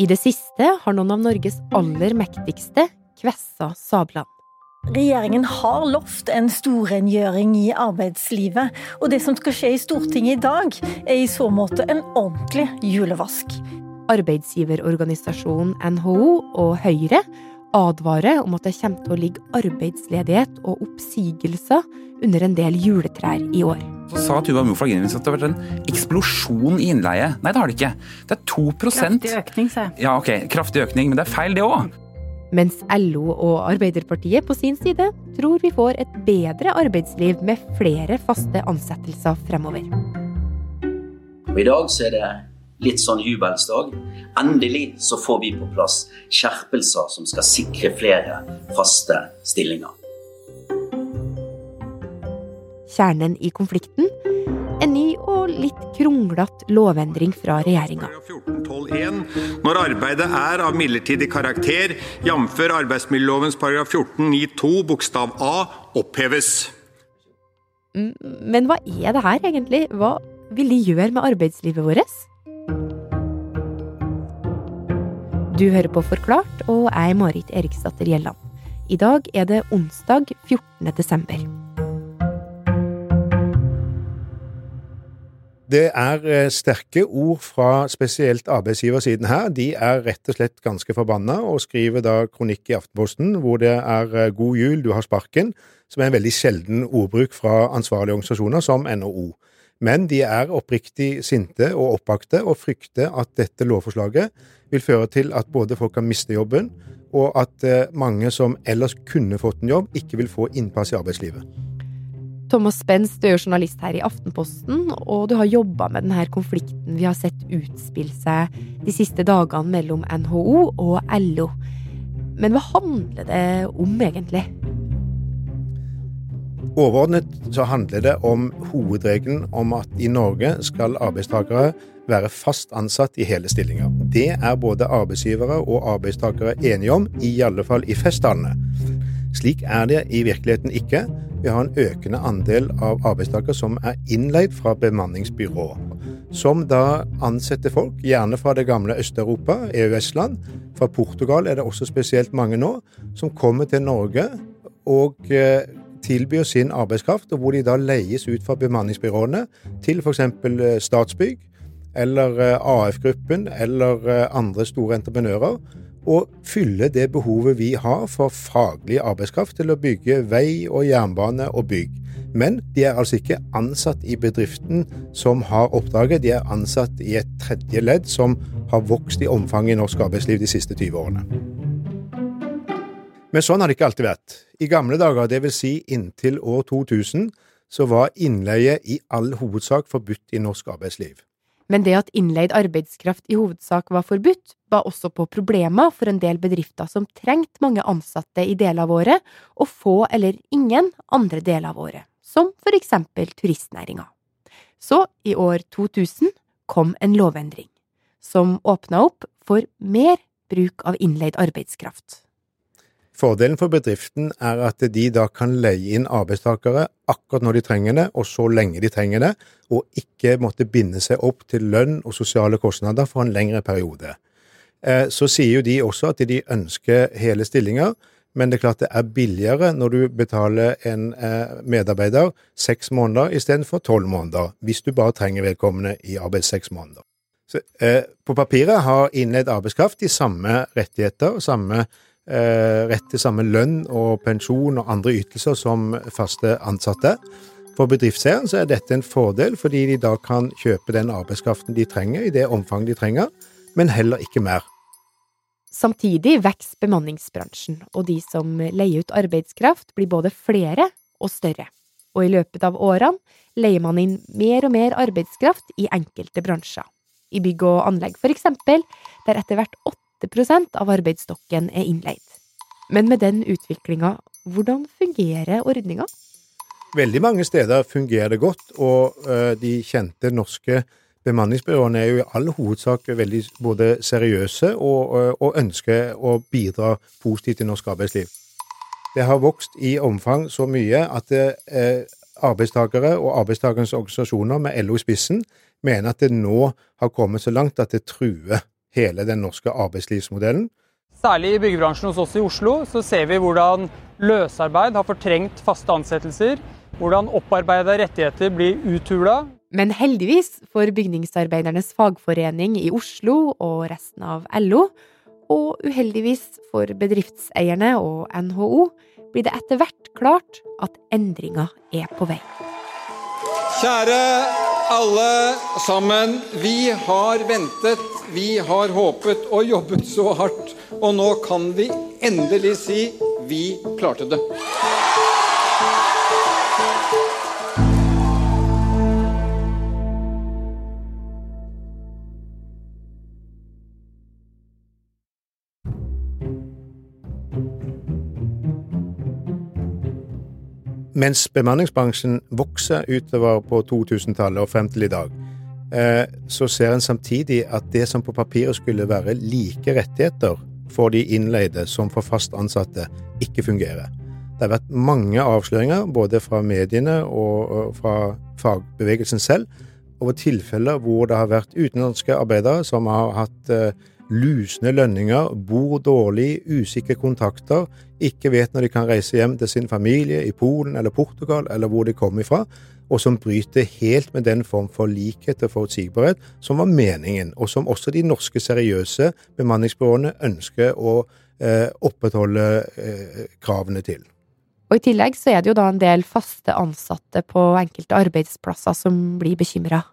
I det siste har noen av Norges aller mektigste kvessa sablene. Regjeringen har lovt en storrengjøring i arbeidslivet, og det som skal skje i Stortinget i dag, er i så måte en ordentlig julevask. Arbeidsgiverorganisasjonen NHO og Høyre advarer om at det kommer til å ligge arbeidsledighet og oppsigelser under en del juletrær i år. Så sa Tuva innledningsvis at det har vært en eksplosjon i innleie. Nei, det har det ikke. Det er 2 Kraftig økning, sa jeg. Ja, ok, kraftig økning, men det er feil det òg. Mens LO og Arbeiderpartiet på sin side tror vi får et bedre arbeidsliv med flere faste ansettelser fremover. Og I dag så er det litt sånn jubelsdag. Endelig så får vi på plass skjerpelser som skal sikre flere faste stillinger. Kjernen i konflikten en ny og litt kronglete lovendring fra regjeringa. Når arbeidet er av midlertidig karakter, jf. arbeidsmiljølovens paragraf 14-9-2 bokstav a, oppheves. Men hva er det her egentlig? Hva vil de gjøre med arbeidslivet vårt? Du hører på Forklart, og jeg er Marit Eriksdatter Gjelland. I dag er det onsdag 14. desember. Det er eh, sterke ord fra spesielt arbeidsgiversiden her. De er rett og slett ganske forbanna, og skriver da kronikk i Aftenposten hvor det er eh, 'God jul, du har sparken', som er en veldig sjelden ordbruk fra ansvarlige organisasjoner som NHO. Men de er oppriktig sinte og oppakte, og frykter at dette lovforslaget vil føre til at både folk kan miste jobben, og at eh, mange som ellers kunne fått en jobb, ikke vil få innpass i arbeidslivet. Thomas Spence, du er jo journalist her i Aftenposten, og du har jobba med denne konflikten vi har sett utspille seg de siste dagene mellom NHO og LO. Men hva handler det om, egentlig? Overordnet så handler det om hovedregelen om at i Norge skal arbeidstakere være fast ansatt i hele stillinger. Det er både arbeidsgivere og arbeidstakere enige om, i alle fall i festtalene. Slik er det i virkeligheten ikke. Vi har en økende andel av arbeidstakere som er innleid fra bemanningsbyråer. Som da ansetter folk, gjerne fra det gamle Øst-Europa, EØS-land. Fra Portugal er det også spesielt mange nå, som kommer til Norge og eh, tilbyr sin arbeidskraft, og hvor de da leies ut fra bemanningsbyråene til f.eks. Statsbygg eller eh, AF-gruppen eller eh, andre store entreprenører, og fylle det behovet vi har for faglig arbeidskraft til å bygge vei og jernbane og bygg. Men de er altså ikke ansatt i bedriften som har oppdraget, de er ansatt i et tredje ledd som har vokst i omfang i norsk arbeidsliv de siste 20 årene. Men sånn har det ikke alltid vært. I gamle dager, dvs. Si inntil år 2000, så var innleie i all hovedsak forbudt i norsk arbeidsliv. Men det at innleid arbeidskraft i hovedsak var forbudt, ba også på problemer for en del bedrifter som trengte mange ansatte i deler av året, og få eller ingen andre deler av året, som for eksempel turistnæringa. Så, i år 2000, kom en lovendring, som åpna opp for mer bruk av innleid arbeidskraft. Fordelen for bedriften er at de da kan leie inn arbeidstakere akkurat når de trenger det, og så lenge de trenger det, og ikke måtte binde seg opp til lønn og sosiale kostnader for en lengre periode. Eh, så sier jo de også at de ønsker hele stillinger, men det er klart det er billigere når du betaler en eh, medarbeider seks måneder istedenfor tolv måneder, hvis du bare trenger vedkommende i arbeid seks måneder. Så, eh, på papiret har innleid arbeidskraft de samme rettigheter, og samme rett til samme lønn og pensjon og andre ytelser som faste ansatte. For bedriftseieren så er dette en fordel, fordi de da kan kjøpe den arbeidskraften de trenger i det omfang de trenger, men heller ikke mer. Samtidig vokser bemanningsbransjen, og de som leier ut arbeidskraft, blir både flere og større. Og i løpet av årene leier man inn mer og mer arbeidskraft i enkelte bransjer. I bygg og anlegg, for eksempel, der etter hvert 8 av arbeidsstokken er innleid. Men med den utviklinga, hvordan fungerer ordninga? Veldig mange steder fungerer det godt, og uh, de kjente norske bemanningsbyråene er jo i all hovedsak veldig både seriøse og, uh, og ønsker å bidra positivt i norsk arbeidsliv. Det har vokst i omfang så mye at uh, arbeidstakere og arbeidstakernes organisasjoner med LO i spissen mener at det nå har kommet så langt at det truer hele den norske arbeidslivsmodellen. Særlig i byggebransjen hos oss i Oslo så ser vi hvordan løsarbeid har fortrengt faste ansettelser. Hvordan opparbeida rettigheter blir uthula. Men heldigvis for bygningsarbeidernes fagforening i Oslo og resten av LO, og uheldigvis for bedriftseierne og NHO, blir det etter hvert klart at endringa er på vei. Kjære alle sammen. Vi har ventet, vi har håpet og jobbet så hardt. Og nå kan vi endelig si vi klarte det. Mens bemanningsbransjen vokser utover på 2000-tallet og frem til i dag, eh, så ser en samtidig at det som på papiret skulle være like rettigheter for de innleide som for fast ansatte, ikke fungerer. Det har vært mange avsløringer, både fra mediene og fra fagbevegelsen selv, over tilfeller hvor det har vært utenlandske arbeidere som har hatt eh, lusne lønninger, bor dårlig, usikre kontakter, ikke vet når de kan reise hjem til sin familie i Polen eller Portugal eller hvor de kommer ifra, og som bryter helt med den form for likhet og forutsigbarhet som var meningen, og som også de norske seriøse bemanningsbyråene ønsker å eh, opprettholde eh, kravene til. Og I tillegg så er det jo da en del faste ansatte på enkelte arbeidsplasser som blir bekymra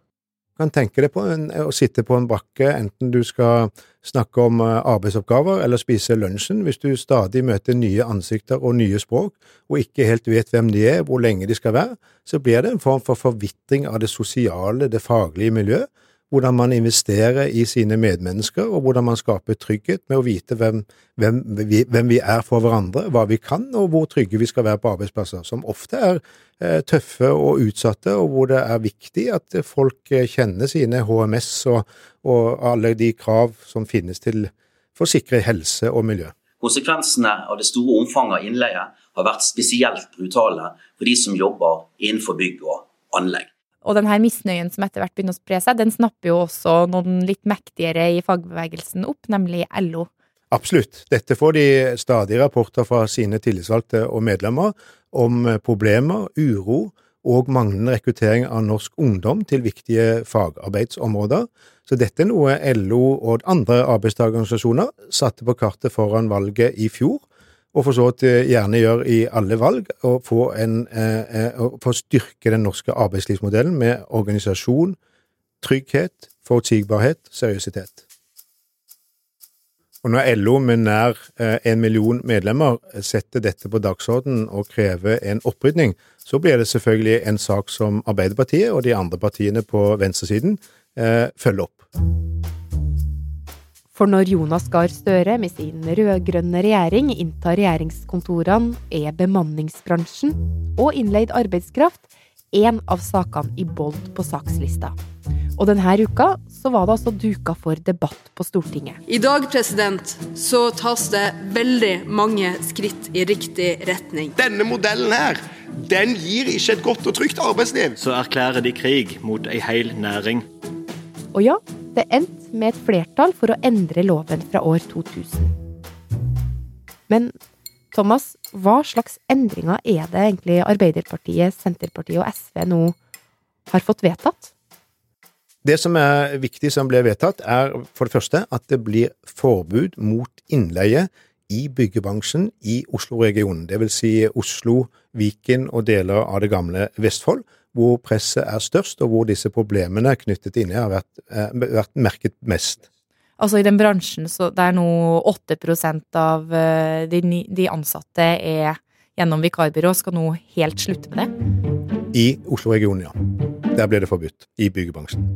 kan tenke deg på en, å sitte på en brakke, enten du skal snakke om eh, arbeidsoppgaver eller spise lunsjen, hvis du stadig møter nye ansikter og nye språk, og ikke helt vet hvem de er, hvor lenge de skal være, så blir det en form for forvitring av det sosiale, det faglige miljøet, hvordan man investerer i sine medmennesker, og hvordan man skaper trygghet med å vite hvem, hvem, vi, hvem, vi, er for hverandre, hva vi kan, og hvor trygge vi skal være på arbeidsplasser, som ofte er eh, tøffe og utsatte, og hvor det er viktig at folk eh, kjenner sine HMS og, og alle de krav som finnes til for å sikre helse og miljø. Konsekvensene av det store omfanget av innleie har vært spesielt brutale for de som jobber innenfor bygg og anlegg. Og denne misnøyen som etter hvert begynner å spre seg, den snapper jo også noen litt mektigere i fagbevegelsen opp, nemlig LO. Absolutt. Dette får de stadig rapporter fra sine tillitsvalgte og medlemmer om problemer, uro og manglende rekruttering av norsk ungdom til viktige fagarbeidsområder. Så dette er noe LO og andre arbeidstakerorganisasjoner satte på kartet foran valget i fjor, og for så vidt eh, gjerne gjør i alle valg, å få, en, eh, eh få styrke den norske arbeidslivsmodellen med organisasjon, trygghet, forutsigbarhet, seriøsitet. Og når LO med nær eh, en million medlemmer setter dette på dagsordenen og krever en opprydning, så blir det selvfølgelig en sak som Arbeiderpartiet og de andre partiene på venstresiden eh, følger opp. For når Jonas Gahr Støre med sin rød-grønne regjering inntar regjeringskontorene, er bemanningsbransjen og innleid arbeidskraft en av sakene i bold på sakslista. Og denne uka så var det altså duka for debatt på Stortinget. I dag president, så tas det veldig mange skritt i riktig retning. Denne modellen her, den gir ikke et godt og trygt arbeidsliv. Så erklærer de krig mot ei hel næring. Og ja, det endt med et flertall for å endre loven fra år 2000. Men Thomas, hva slags endringer er det egentlig Arbeiderpartiet, Senterpartiet og SV nå har fått vedtatt? Det som er viktig som blir vedtatt, er for det første at det blir forbud mot innleie i byggebransjen i Oslo-regionen, dvs. Si Oslo, Viken og deler av det gamle Vestfold, hvor presset er størst, og hvor disse problemene knyttet inn i har vært, eh, vært, merket mest. Altså i den bransjen så det er nå 8% av eh, de, de, ansatte er gjennom vikarbyrå, skal nå helt slutte med det? I Oslo-regionen, ja. Der ble det forbudt. I byggebransjen.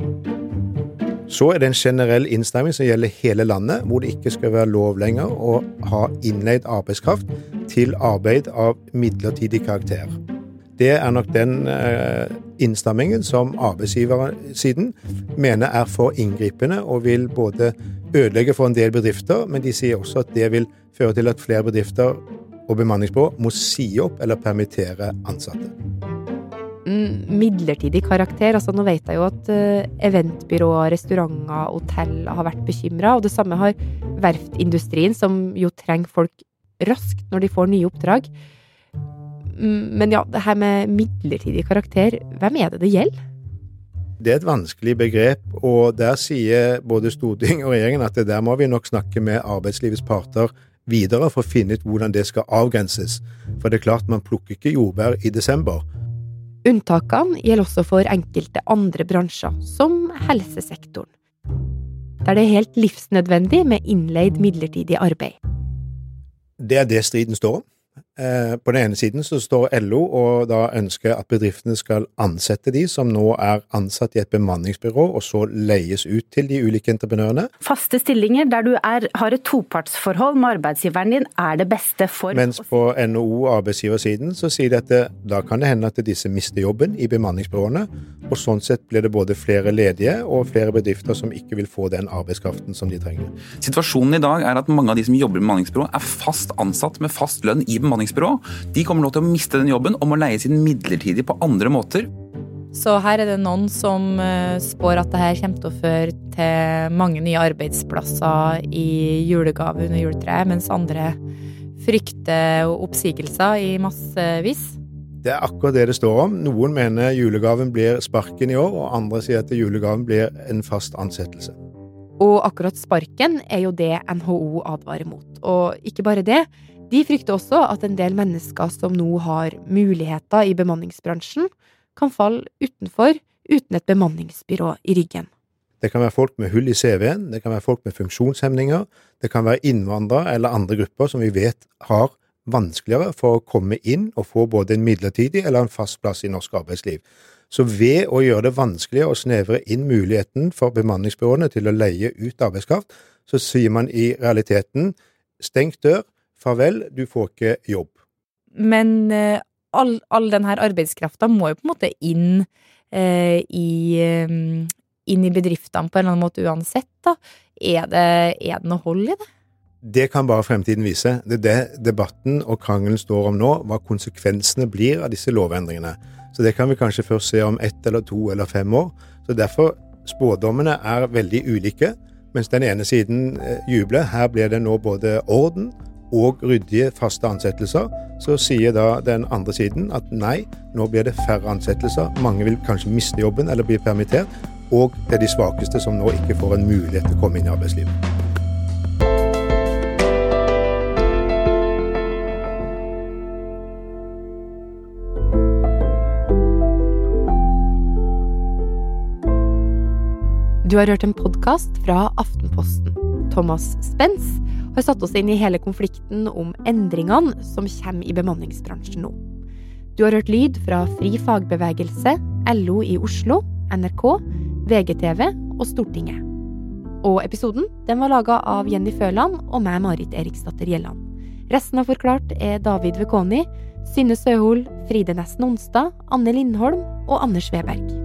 Så er det en generell innstramming som gjelder hele landet, hvor det ikke skal være lov lenger å ha innleid arbeidskraft til arbeid av midlertidig karakter. Det er nok den eh, innstrammingen som arbeidsgiversiden mener er for inngripende og vil både ødelegge for en del bedrifter, men de sier også at det vil føre til at flere bedrifter og bemanningsbyrå må si opp eller permittere ansatte. mm, midlertidig karakter. Altså, nå vet jeg jo at uh, eventbyråer, restauranter, hotell har vært bekymra, og det samme har verftindustrien, som jo trenger folk raskt når de får nye oppdrag. Mm, men ja, det her med midlertidig karakter, hvem er det det gjelder? Det er et vanskelig begrep, og der sier både storting og regjeringen at det der må vi nok snakke med arbeidslivets parter videre for å finne ut hvordan det skal avgrenses. For det er klart, man plukker ikke jordbær i desember. Unntakene gjelder også for enkelte andre bransjer, som helsesektoren. Der det er helt livsnødvendig med innleid midlertidig arbeid. Det er det striden står om. Eh, på den ene siden så står LO og da ønsker at bedriftene skal ansette de som nå er ansatt i et bemanningsbyrå, og så leies ut til de ulike entreprenørene. Faste stillinger der du er, har et topartsforhold med arbeidsgiveren din, er det beste for Mens på NHO arbeidsgiversiden så sier de at det, da kan det hende at disse mister jobben i bemanningsbyråene, og sånn sett blir det både flere ledige og flere bedrifter som ikke vil få den arbeidskraften som de trenger. Situasjonen i dag er at mange av de som jobber i bemanningsbyrå, er fast ansatt med fast lønn i bemanningsbyrå. De kommer nå til å miste den jobben og må leies inn midlertidig på andre måter. Så her er det noen som eh, spår at det her kommer til å føre til mange nye arbeidsplasser i julegave under juletreet, mens andre frykter oppsigelser i massevis. Det er akkurat det det står om. Noen mener julegaven blir sparken i år, og andre sier at julegaven blir en fast ansettelse. Og akkurat sparken er jo det NHO advarer mot. Og ikke bare det, de frykter også at en del mennesker som nå har muligheter i bemanningsbransjen, kan falle utenfor uten et bemanningsbyrå i ryggen. Det kan være folk med hull i CV-en, det kan være folk med funksjonshemninger, det kan være innvandrere eller andre grupper som vi vet har vanskeligere for å komme inn og få både en midlertidig eller en fast plass i norsk arbeidsliv. Så ved å gjøre det vanskeligere å snevre inn muligheten for bemanningsbyråene til å leie ut arbeidskraft, så sier man i realiteten stengt dør, farvel, du får ikke jobb. Men eh, all, all denne arbeidskrafta må jo på en måte inn eh, i eh, inn i bedriftene på en eller annen måte uansett, da. Er det, er det noe hold i det? Det kan bare fremtiden vise. Det er det debatten og krangelen står om nå, hva konsekvensene blir av disse lovendringene. Så det kan vi kanskje først se om ett eller to eller fem år. Så derfor Spådommene er veldig ulike. Mens den ene siden jubler. Her blir det nå både orden og ryddige faste ansettelser, så sier da den andre siden at nei, nå blir det færre ansettelser. Mange vil kanskje miste jobben eller bli permittert. Og det er de svakeste som nå ikke får en mulighet til å komme inn i arbeidslivet. Du har hørt en podkast fra Aftenposten. Thomas Spens har satt oss inn i hele konflikten om endringene som kommer i bemanningsbransjen nå. Du har hørt lyd fra Fri fagbevegelse, LO i Oslo, NRK, VGTV og Stortinget. Og episoden den var laga av Jenny Føland og meg, Marit Eriksdatter Gjelland. Resten av Forklart er David Vekoni, Synne Søhol, Fride Nesten Onstad, Anne Lindholm og Anders Weberg.